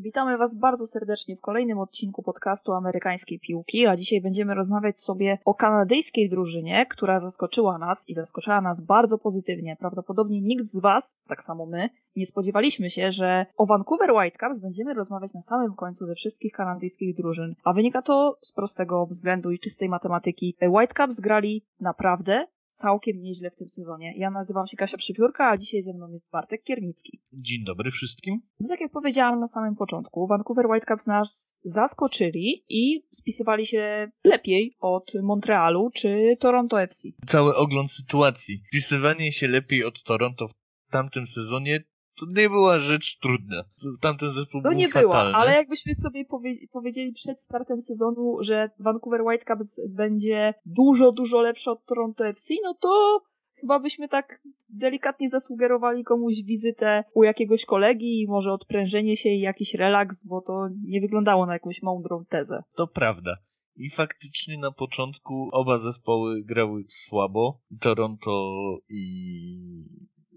Witamy Was bardzo serdecznie w kolejnym odcinku podcastu amerykańskiej piłki, a dzisiaj będziemy rozmawiać sobie o kanadyjskiej drużynie, która zaskoczyła nas i zaskoczyła nas bardzo pozytywnie. Prawdopodobnie nikt z Was, tak samo my, nie spodziewaliśmy się, że o Vancouver Whitecaps będziemy rozmawiać na samym końcu ze wszystkich kanadyjskich drużyn, a wynika to z prostego względu i czystej matematyki. Whitecaps grali naprawdę całkiem nieźle w tym sezonie. Ja nazywam się Kasia Przypiórka, a dzisiaj ze mną jest Bartek Kiernicki. Dzień dobry wszystkim. No tak jak powiedziałam na samym początku, Vancouver Whitecaps nas zaskoczyli i spisywali się lepiej od Montrealu czy Toronto FC. Cały ogląd sytuacji. Spisywanie się lepiej od Toronto w tamtym sezonie to nie była rzecz trudna. Tamten zespół to był nie fatalny. była, ale jakbyśmy sobie powie powiedzieli przed startem sezonu, że Vancouver Whitecaps będzie dużo, dużo lepszy od Toronto FC, no to chyba byśmy tak delikatnie zasugerowali komuś wizytę u jakiegoś kolegi i może odprężenie się i jakiś relaks, bo to nie wyglądało na jakąś mądrą tezę. To prawda. I faktycznie na początku oba zespoły grały słabo. Toronto i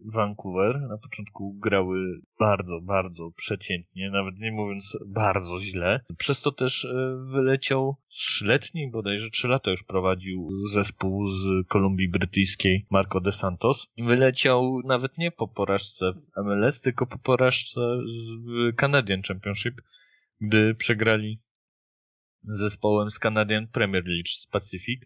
Vancouver na początku grały bardzo, bardzo przeciętnie, nawet nie mówiąc bardzo źle. Przez to też e, wyleciał trzyletni, bodajże trzy lata już prowadził zespół z Kolumbii Brytyjskiej Marco de Santos. Wyleciał nawet nie po porażce w MLS, tylko po porażce w Canadian Championship, gdy przegrali z zespołem z Canadian Premier League z Pacific.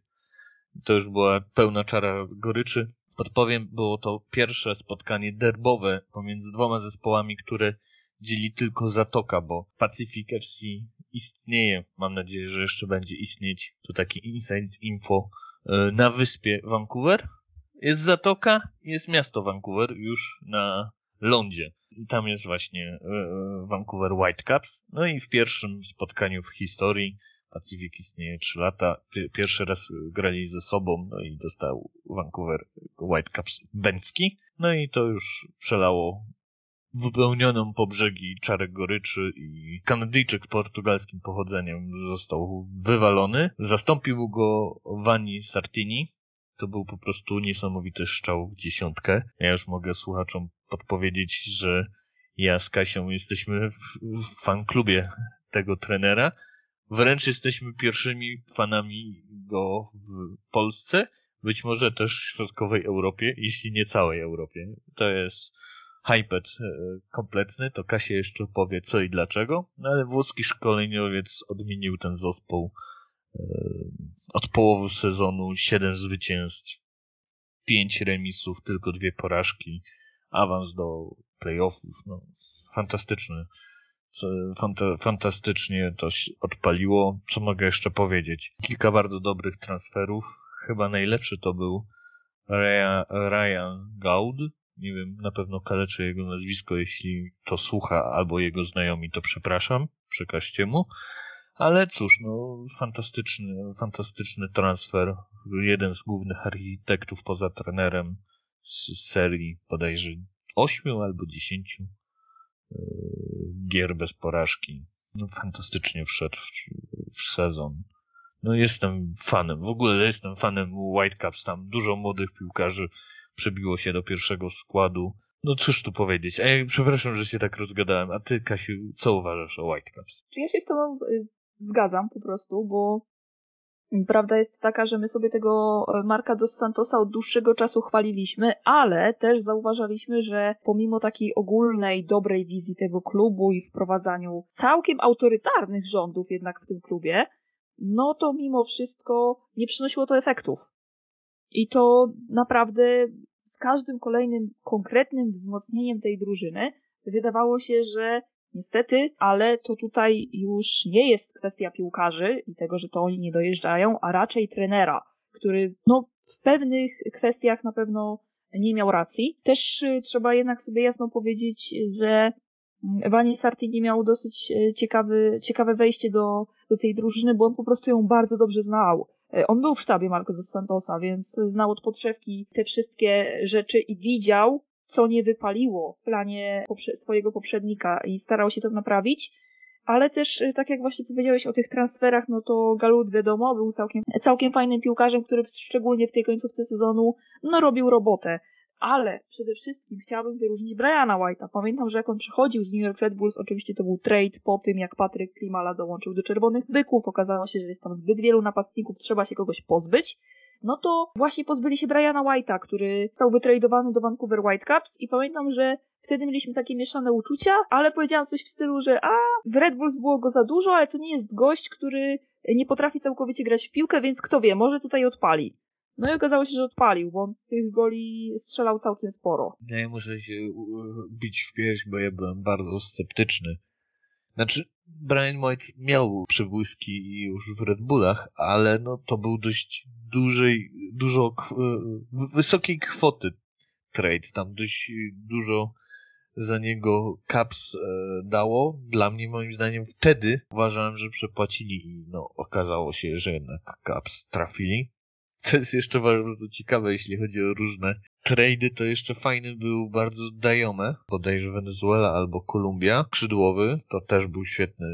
To już była pełna czara goryczy Podpowiem, było to pierwsze spotkanie derbowe pomiędzy dwoma zespołami, które dzieli tylko Zatoka, bo Pacific FC istnieje. Mam nadzieję, że jeszcze będzie istnieć. To taki inside info e, na wyspie Vancouver. Jest Zatoka, jest miasto Vancouver już na lądzie. I tam jest właśnie e, e, Vancouver Whitecaps. No i w pierwszym spotkaniu w historii Pacific istnieje 3 lata. Pierwszy raz grali ze sobą, no i dostał Vancouver Whitecaps Bęcki. No i to już przelało wypełnioną po brzegi czarek goryczy i Kanadyjczyk portugalskim pochodzeniem został wywalony. Zastąpił go Vanni Sartini. To był po prostu niesamowity strzał w dziesiątkę. Ja już mogę słuchaczom podpowiedzieć, że ja z Kasią jesteśmy w, w fanklubie tego trenera Wręcz jesteśmy pierwszymi fanami go w Polsce, być może też w środkowej Europie, jeśli nie całej Europie. To jest hypet e, kompletny, to Kasia jeszcze opowie co i dlaczego, no ale włoski szkoleniowiec odmienił ten zespół e, od połowy sezonu 7 zwycięstw, 5 remisów, tylko dwie porażki, awans do playoffów, no fantastyczny fanta fantastycznie to odpaliło. Co mogę jeszcze powiedzieć? Kilka bardzo dobrych transferów. Chyba najlepszy to był Ryan, Gaud. Nie wiem, na pewno kaleczy jego nazwisko, jeśli to słucha, albo jego znajomi, to przepraszam, przekażcie mu. Ale cóż, no, fantastyczny, fantastyczny transfer. Jeden z głównych architektów poza trenerem z serii bodajże ośmiu albo dziesięciu gier bez porażki. No, fantastycznie wszedł w, w sezon. No jestem fanem, w ogóle jestem fanem Whitecaps, tam dużo młodych piłkarzy przebiło się do pierwszego składu. No cóż tu powiedzieć, ja, przepraszam, że się tak rozgadałem, a ty Kasiu, co uważasz o Whitecaps? Ja się z tobą y, zgadzam po prostu, bo Prawda jest taka, że my sobie tego e, Marka dos Santosa od dłuższego czasu chwaliliśmy, ale też zauważaliśmy, że pomimo takiej ogólnej, dobrej wizji tego klubu i wprowadzaniu całkiem autorytarnych rządów jednak w tym klubie, no to mimo wszystko nie przynosiło to efektów. I to naprawdę z każdym kolejnym konkretnym wzmocnieniem tej drużyny wydawało się, że Niestety, ale to tutaj już nie jest kwestia piłkarzy i tego, że to oni nie dojeżdżają, a raczej trenera, który no, w pewnych kwestiach na pewno nie miał racji. Też y, trzeba jednak sobie jasno powiedzieć, że mm, Sartini miał dosyć y, ciekawy, ciekawe wejście do, do tej drużyny, bo on po prostu ją bardzo dobrze znał. Y, on był w sztabie Marco dos Santosa, więc znał od podszewki te wszystkie rzeczy i widział, co nie wypaliło w planie poprze swojego poprzednika i starał się to naprawić. Ale też, y, tak jak właśnie powiedziałeś o tych transferach, no to Galut wiadomo, był całkiem, całkiem fajnym piłkarzem, który szczególnie w tej końcówce sezonu, no robił robotę. ale przede wszystkim chciałabym wyróżnić Briana White'a. Pamiętam, że jak on przychodził z New York Red Bulls, oczywiście to był trade po tym, jak Patryk Klimala dołączył do Czerwonych Byków. Okazało się, że jest tam zbyt wielu napastników, trzeba się kogoś pozbyć. No to właśnie pozbyli się Briana White'a, który został wytradowany do Vancouver Whitecaps i pamiętam, że wtedy mieliśmy takie mieszane uczucia, ale powiedziałam coś w stylu, że a, w Red Bulls było go za dużo, ale to nie jest gość, który nie potrafi całkowicie grać w piłkę, więc kto wie, może tutaj odpali. No i okazało się, że odpalił, bo on tych goli strzelał całkiem sporo. Ja muszę się bić w pierś, bo ja byłem bardzo sceptyczny. Znaczy, Brian White miał przebłyski już w Red Bullach, ale no to był dość dużej, dużo, wysokiej kwoty trade. Tam dość dużo za niego Caps e, dało. Dla mnie, moim zdaniem, wtedy uważałem, że przepłacili i no, okazało się, że jednak Caps trafili. Co jest jeszcze bardzo ciekawe, jeśli chodzi o różne trady, to jeszcze fajny był bardzo Dajome, bodajże Wenezuela albo Kolumbia. Skrzydłowy, to też był świetny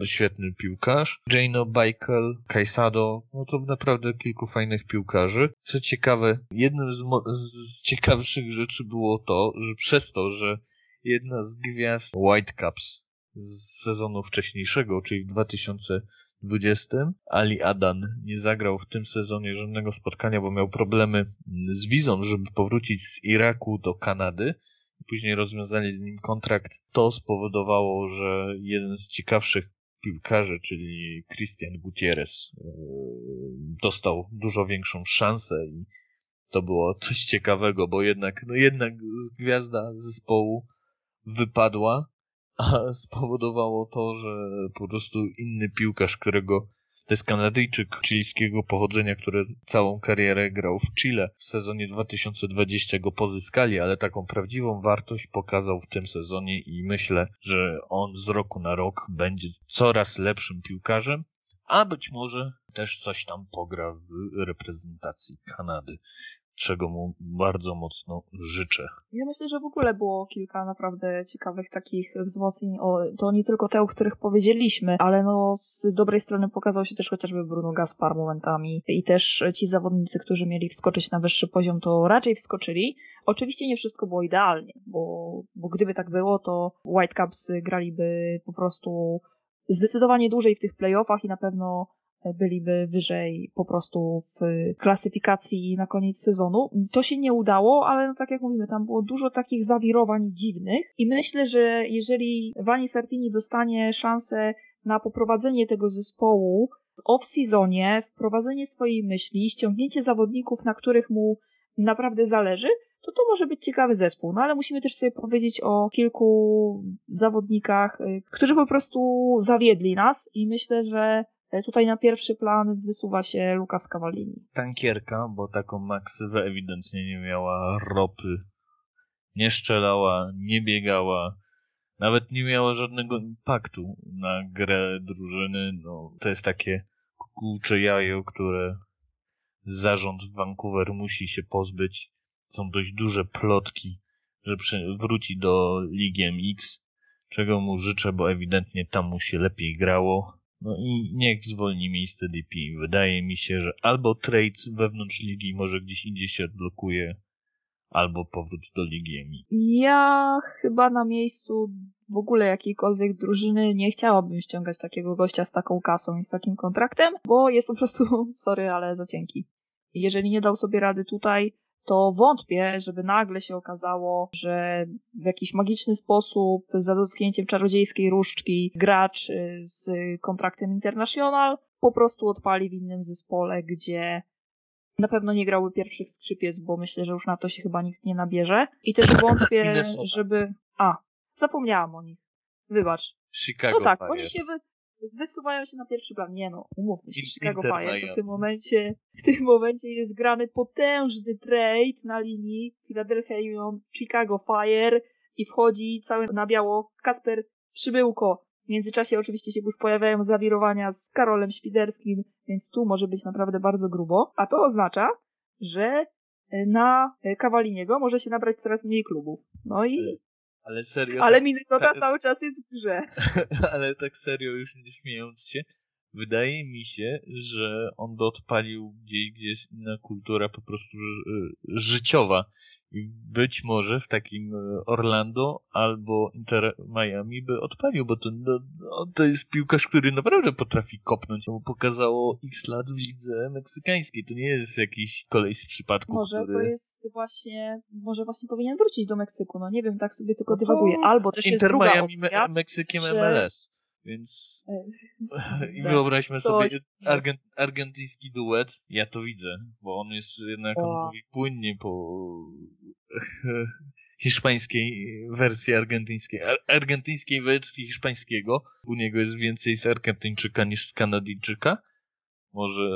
e, świetny piłkarz. Jano Bajkel, Kajsado, no to naprawdę kilku fajnych piłkarzy. Co ciekawe, jednym z, z, ciekawszych rzeczy było to, że przez to, że jedna z gwiazd Whitecaps z sezonu wcześniejszego, czyli w 2000 20. Ali Adan nie zagrał w tym sezonie żadnego spotkania, bo miał problemy z wizą, żeby powrócić z Iraku do Kanady. Później rozwiązali z nim kontrakt. To spowodowało, że jeden z ciekawszych piłkarzy, czyli Christian Gutierrez, e, dostał dużo większą szansę i to było coś ciekawego, bo jednak, no jednak gwiazda zespołu wypadła, a spowodowało to, że po prostu inny piłkarz, którego to jest Kanadyjczyk chilijskiego pochodzenia, który całą karierę grał w Chile. W sezonie 2020 go pozyskali, ale taką prawdziwą wartość pokazał w tym sezonie i myślę, że on z roku na rok będzie coraz lepszym piłkarzem, a być może też coś tam pogra w reprezentacji Kanady czego mu bardzo mocno życzę. Ja myślę, że w ogóle było kilka naprawdę ciekawych takich wzmocnień. O, to nie tylko te, o których powiedzieliśmy, ale no z dobrej strony pokazał się też chociażby Bruno Gaspar momentami i też ci zawodnicy, którzy mieli wskoczyć na wyższy poziom, to raczej wskoczyli. Oczywiście nie wszystko było idealnie, bo, bo gdyby tak było, to Whitecaps graliby po prostu zdecydowanie dłużej w tych playoffach i na pewno byliby wyżej po prostu w klasyfikacji na koniec sezonu. To się nie udało, ale no tak jak mówimy, tam było dużo takich zawirowań dziwnych i myślę, że jeżeli Vani Sartini dostanie szansę na poprowadzenie tego zespołu w off-seasonie, wprowadzenie swojej myśli, ściągnięcie zawodników, na których mu naprawdę zależy, to to może być ciekawy zespół. No ale musimy też sobie powiedzieć o kilku zawodnikach, y, którzy po prostu zawiedli nas i myślę, że tutaj na pierwszy plan wysuwa się Lukas Cavallini. Tankierka, bo taką maksywę ewidentnie nie miała ropy. Nie strzelała, nie biegała, nawet nie miała żadnego impaktu na grę drużyny. No, to jest takie kukułcze jajo, które zarząd Vancouver musi się pozbyć. Są dość duże plotki, że wróci do Ligi MX, czego mu życzę, bo ewidentnie tam mu się lepiej grało no i niech zwolni miejsce DP. Wydaje mi się, że albo trade wewnątrz ligi może gdzieś indziej się odblokuje, albo powrót do ligi EMI. Ja chyba na miejscu w ogóle jakiejkolwiek drużyny nie chciałabym ściągać takiego gościa z taką kasą i z takim kontraktem, bo jest po prostu, sorry, ale za cienki. Jeżeli nie dał sobie rady tutaj, to wątpię, żeby nagle się okazało, że w jakiś magiczny sposób, za dotknięciem czarodziejskiej różdżki, gracz y, z kontraktem International po prostu odpali w innym zespole, gdzie na pewno nie grałby pierwszych skrzypiec, bo myślę, że już na to się chyba nikt nie nabierze. I też wątpię, żeby... A, zapomniałam o nich. Wybacz. Chicago no tak, Fire. oni się wy wysuwają się na pierwszy plan. Nie no, umówmy się, Chicago Fire to w tym momencie, w tym momencie jest grany potężny trade na linii Philadelphia Union, Chicago Fire i wchodzi cały na biało Kasper Przybyłko. W międzyczasie oczywiście się już pojawiają zawirowania z Karolem Świderskim, więc tu może być naprawdę bardzo grubo. A to oznacza, że na Kawaliniego może się nabrać coraz mniej klubów. No i ale serio. Ale tak, Minnesota ta... cały czas jest w grze. ale tak serio, już nie śmiejąc się, wydaje mi się, że on by odpalił gdzieś, gdzie jest inna kultura po prostu ży życiowa. I być może w takim e, Orlando albo Inter Miami by odpalił, bo to, no, no, to jest piłkarz, który naprawdę potrafi kopnąć, bo pokazało x lat w lidze meksykańskiej. To nie jest jakiś kolej z przypadku, Może który... to jest właśnie, może właśnie powinien wrócić do Meksyku, no nie wiem, tak sobie tylko no dywaguję. Albo też Inter jest Miami opcja, me Meksykiem że... MLS. Więc i wyobraźmy sobie argent, argentyński duet. Ja to widzę, bo on jest jednak, on mówi płynnie po hiszpańskiej wersji argentyńskiej, argentyńskiej wersji hiszpańskiego. U niego jest więcej z Argentyńczyka niż z Kanadyjczyka. Może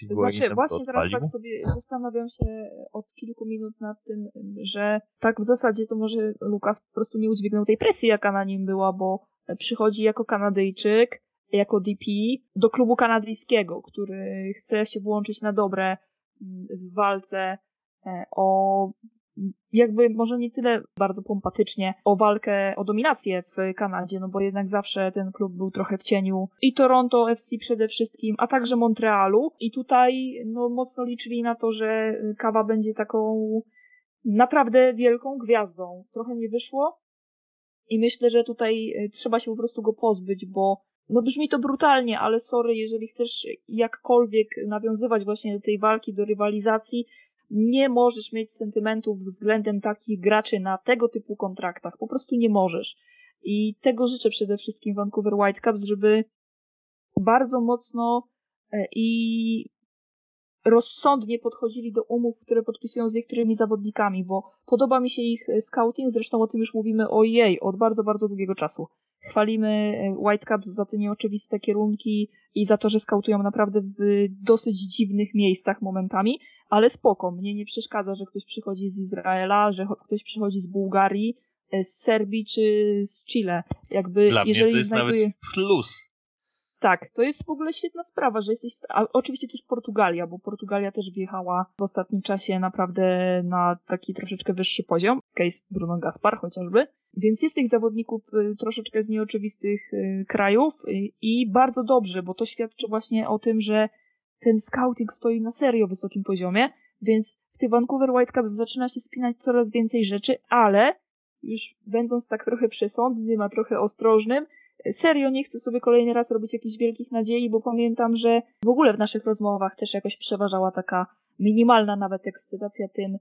Znaczy, właśnie teraz tak sobie zastanawiam się od kilku minut nad tym, że tak w zasadzie to może Lukas po prostu nie udźwignął tej presji, jaka na nim była, bo przychodzi jako Kanadyjczyk, jako DP do klubu kanadyjskiego, który chce się włączyć na dobre w walce e, o jakby może nie tyle bardzo pompatycznie o walkę o dominację w Kanadzie, no bo jednak zawsze ten klub był trochę w cieniu i Toronto FC przede wszystkim, a także Montrealu i tutaj no mocno liczyli na to, że Kawa będzie taką naprawdę wielką gwiazdą. Trochę nie wyszło, i myślę, że tutaj e, trzeba się po prostu go pozbyć, bo no brzmi to brutalnie, ale sorry, jeżeli chcesz jakkolwiek nawiązywać właśnie do tej walki, do rywalizacji, nie możesz mieć sentymentów względem takich graczy na tego typu kontraktach. Po prostu nie możesz. I tego życzę przede wszystkim Vancouver Whitecaps, żeby bardzo mocno e, i rozsądnie podchodzili do umów, które podpisują z niektórymi zawodnikami, bo podoba mi się ich e, scouting, zresztą o tym już mówimy ojej, od bardzo, bardzo długiego czasu. Chwalimy e, Whitecaps za te nieoczywiste kierunki i za to, że skautują naprawdę w dosyć dziwnych miejscach momentami, ale spoko, mnie nie przeszkadza, że ktoś przychodzi z Izraela, że ktoś przychodzi z Bułgarii, e, z Serbii czy z Chile. Jakby, Dla jeżeli mnie to jest znajduje... nawet plus tak, to jest w ogóle świetna sprawa, że jesteś. A oczywiście też Portugalia, bo Portugalia też wjechała w ostatnim czasie naprawdę na taki troszeczkę wyższy poziom. Case Bruno Gaspar chociażby. Więc jest tych zawodników y, troszeczkę z nieoczywistych y, krajów y, i bardzo dobrze, bo to świadczy właśnie o tym, że ten scouting stoi na serio wysokim poziomie, więc w tych Vancouver Whitecaps zaczyna się spinać coraz więcej rzeczy, ale już będąc tak trochę przesądnym, a trochę ostrożnym, serio nie chcę sobie kolejny raz robić jakichś wielkich nadziei, bo pamiętam, że w ogóle w naszych rozmowach też jakoś przeważała taka minimalna nawet ekscytacja tym,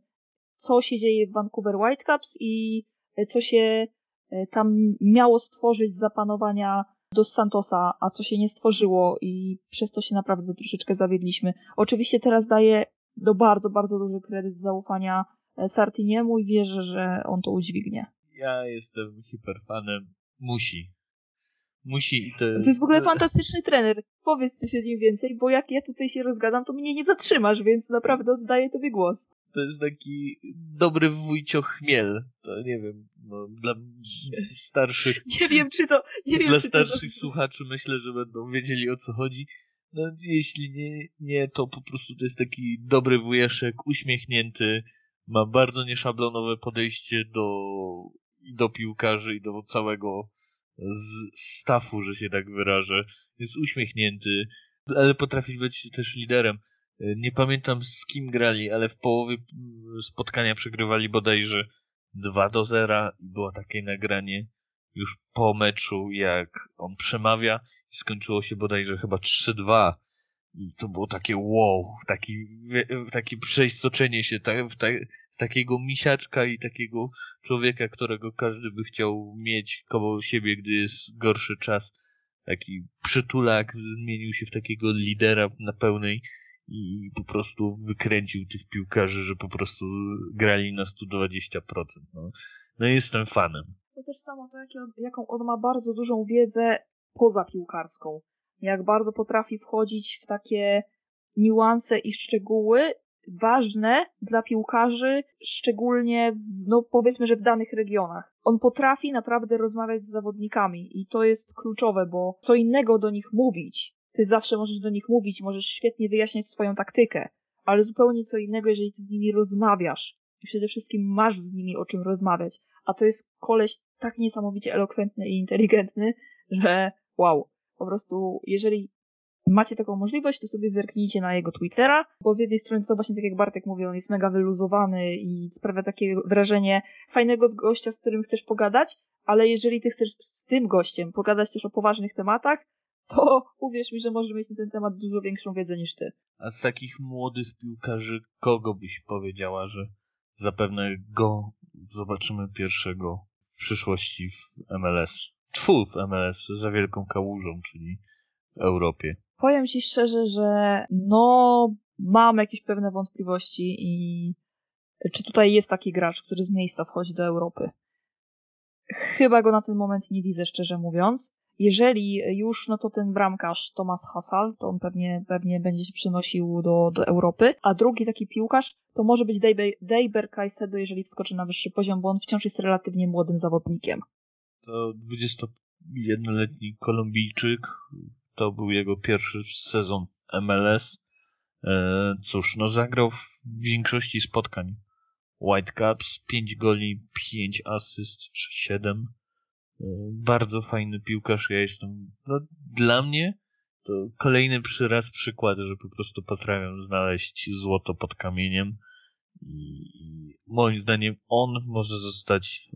co się dzieje w Vancouver Whitecaps i co się e, tam miało stworzyć zapanowania Dos Santosa, a co się nie stworzyło i przez to się naprawdę troszeczkę zawiedliśmy. Oczywiście teraz daję do bardzo, bardzo duży kredyt zaufania e, Sartiniemu i wierzę, że on to udźwignie. Ja jestem hiperfanem. Musi musi i to... To jest w ogóle fantastyczny trener. Powiedz coś o nim więcej, bo jak ja tutaj się rozgadam, to mnie nie zatrzymasz, więc naprawdę oddaję tobie głos. To jest taki dobry wujcio chmiel. To nie wiem, no, dla starszych... nie wiem, czy to... Nie wiem, dla starszych to... słuchaczy myślę, że będą wiedzieli o co chodzi. No, jeśli nie, nie, to po prostu to jest taki dobry wujeszek, uśmiechnięty, ma bardzo nieszablonowe podejście do, do piłkarzy i do całego z stafu, że się tak wyrażę. Jest uśmiechnięty, ale potrafi być też liderem. Nie pamiętam z kim grali, ale w połowie spotkania przegrywali bodajże 2 do 0 i było takie nagranie już po meczu, jak on przemawia skończyło się bodajże chyba 3-2 i to było takie wow, taki, takie przeistoczenie się w, tak, takiego misiaczka i takiego człowieka, którego każdy by chciał mieć koło siebie, gdy jest gorszy czas. Taki przytulak zmienił się w takiego lidera na pełnej i po prostu wykręcił tych piłkarzy, że po prostu grali na 120%. No, no jestem fanem. To też samo to, jaką on ma bardzo dużą wiedzę poza piłkarską. Jak bardzo potrafi wchodzić w takie niuanse i szczegóły ważne dla piłkarzy, szczególnie, no powiedzmy, że w danych regionach. On potrafi naprawdę rozmawiać z zawodnikami i to jest kluczowe, bo co innego do nich mówić. Ty zawsze możesz do nich mówić, możesz świetnie wyjaśniać swoją taktykę, ale zupełnie co innego, jeżeli ty z nimi rozmawiasz i przede wszystkim masz z nimi o czym rozmawiać. A to jest koleś tak niesamowicie elokwentny i inteligentny, że wow. Po prostu, jeżeli macie taką możliwość, to sobie zerknijcie na jego Twittera, bo z jednej strony to właśnie tak jak Bartek mówi, on jest mega wyluzowany i sprawia takie wrażenie fajnego gościa, z którym chcesz pogadać, ale jeżeli ty chcesz z tym gościem pogadać też o poważnych tematach, to uwierz mi, że może mieć na ten temat dużo większą wiedzę niż ty. A z takich młodych piłkarzy, kogo byś powiedziała, że zapewne go zobaczymy pierwszego w przyszłości w MLS? Tfu, w MLS za wielką kałużą, czyli w Europie. Powiem ci szczerze, że no mam jakieś pewne wątpliwości i czy tutaj jest taki gracz, który z miejsca wchodzi do Europy. Chyba go na ten moment nie widzę, szczerze mówiąc. Jeżeli już, no to ten bramkarz Thomas Hassal, to on pewnie, pewnie będzie się przynosił do, do Europy. A drugi taki piłkarz to może być Dejber Caicedo, jeżeli wskoczy na wyższy poziom, bo on wciąż jest relatywnie młodym zawodnikiem. To 21-letni Kolumbijczyk, to był jego pierwszy sezon MLS. E, cóż, no zagrał w większości spotkań Whitecaps, 5 goli, 5 asyst czy 7. E, bardzo fajny piłkarz. Ja jestem, no, dla mnie to kolejny przyraz przykład, że po prostu potrafią znaleźć złoto pod kamieniem. I moim zdaniem on może zostać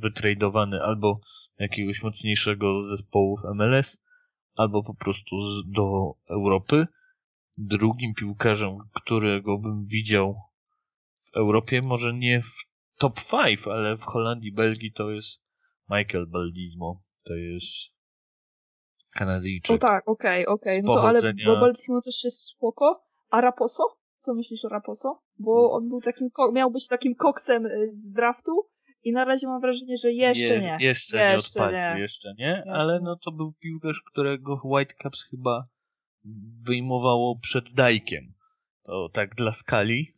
wytradowany albo jakiegoś mocniejszego zespołu w MLS, albo po prostu z, do Europy. Drugim piłkarzem, którego bym widział w Europie, może nie w top 5, ale w Holandii, Belgii to jest Michael Baldismo. To jest Kanadyjczyk. O tak, okej, okay, okej. Okay. No to ale bo Baldismo też jest spoko. A Raposo? Co myślisz o Raposo? Bo on był takim, miał być takim koksem y, z draftu, i na razie mam wrażenie, że jeszcze Je, nie. Jeszcze, nie odpalił, nie. jeszcze nie, jeszcze. ale no to był piłkarz, którego Whitecaps chyba wyjmowało przed Dajkiem. To tak dla skali,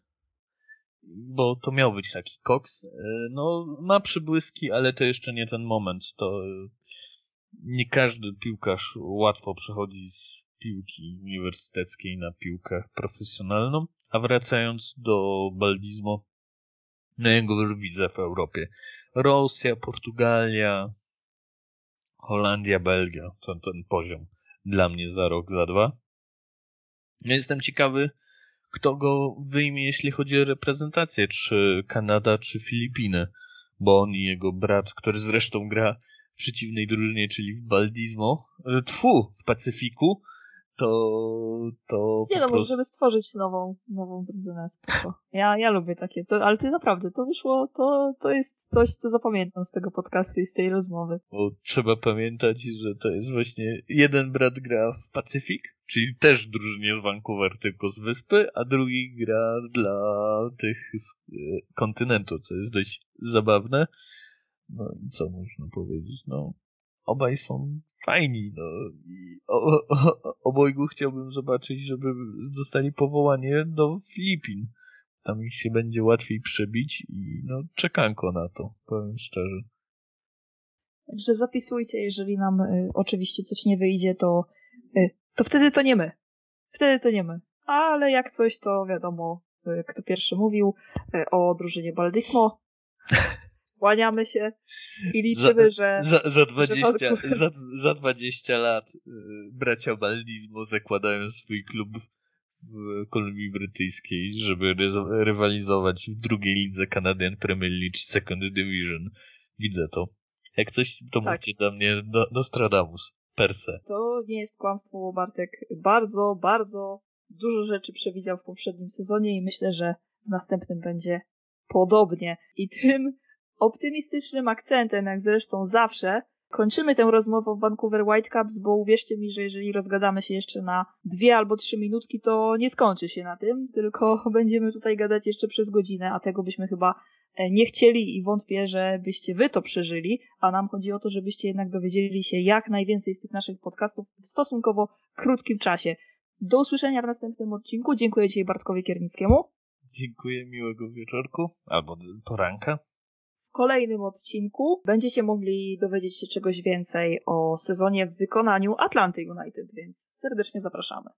bo to miał być taki koks. E, no, ma przybłyski, ale to jeszcze nie ten moment. To e, nie każdy piłkarz łatwo przechodzi z piłki uniwersyteckiej na piłkę profesjonalną. A wracając do Baldizmo, no ja go już widzę w Europie. Rosja, Portugalia, Holandia, Belgia. To ten poziom dla mnie za rok, za dwa. Ja jestem ciekawy, kto go wyjmie, jeśli chodzi o reprezentację, czy Kanada, czy Filipiny, bo on i jego brat, który zresztą gra w przeciwnej drużynie, czyli w Baldizmo, tfu, w Pacyfiku, to, to Nie no, prostu... możemy stworzyć nową, nową drużynę, spoko. Ja, ja lubię takie, to, ale ty naprawdę, to wyszło, to, to jest coś, co zapamiętam z tego podcastu i z tej rozmowy. Bo trzeba pamiętać, że to jest właśnie jeden brat gra w Pacyfik, czyli też drużynie z Vancouver, tylko z wyspy, a drugi gra dla tych z e, kontynentu, co jest dość zabawne. No i co można powiedzieć? No, obaj są fajni, no. I o, o, obojgu chciałbym zobaczyć, żeby dostali powołanie do Filipin. Tam ich się będzie łatwiej przebić i no czekanko na to, powiem szczerze. Także zapisujcie, jeżeli nam y, oczywiście coś nie wyjdzie, to, y, to wtedy to nie my. Wtedy to nie my. Ale jak coś, to wiadomo, y, kto pierwszy mówił y, o drużynie Baldismo. Kłaniamy się i liczymy, za, że... Za, za, 20, że za, za 20 lat y, bracia Baldizmo zakładają swój klub w Kolumbii Brytyjskiej, żeby rywalizować w drugiej lidze Canadian Premier League Second Division. Widzę to. Jak coś, to tak. mówcie dla mnie do, Nostradamus. Per se. To nie jest kłamstwo, bo Bartek bardzo, bardzo dużo rzeczy przewidział w poprzednim sezonie i myślę, że w następnym będzie podobnie. I tym optymistycznym akcentem, jak zresztą zawsze, kończymy tę rozmowę w Vancouver Whitecaps, bo uwierzcie mi, że jeżeli rozgadamy się jeszcze na dwie albo trzy minutki, to nie skończy się na tym, tylko będziemy tutaj gadać jeszcze przez godzinę, a tego byśmy chyba e, nie chcieli i wątpię, żebyście wy to przeżyli, a nam chodzi o to, żebyście jednak dowiedzieli się jak najwięcej z tych naszych podcastów w stosunkowo krótkim czasie. Do usłyszenia w następnym odcinku. Dziękuję Ci Bartkowi Kiernickiemu. Dziękuję, miłego wieczorku albo poranka. W kolejnym odcinku będziecie mogli dowiedzieć się czegoś więcej o sezonie w wykonaniu Atlanty United, więc serdecznie zapraszamy.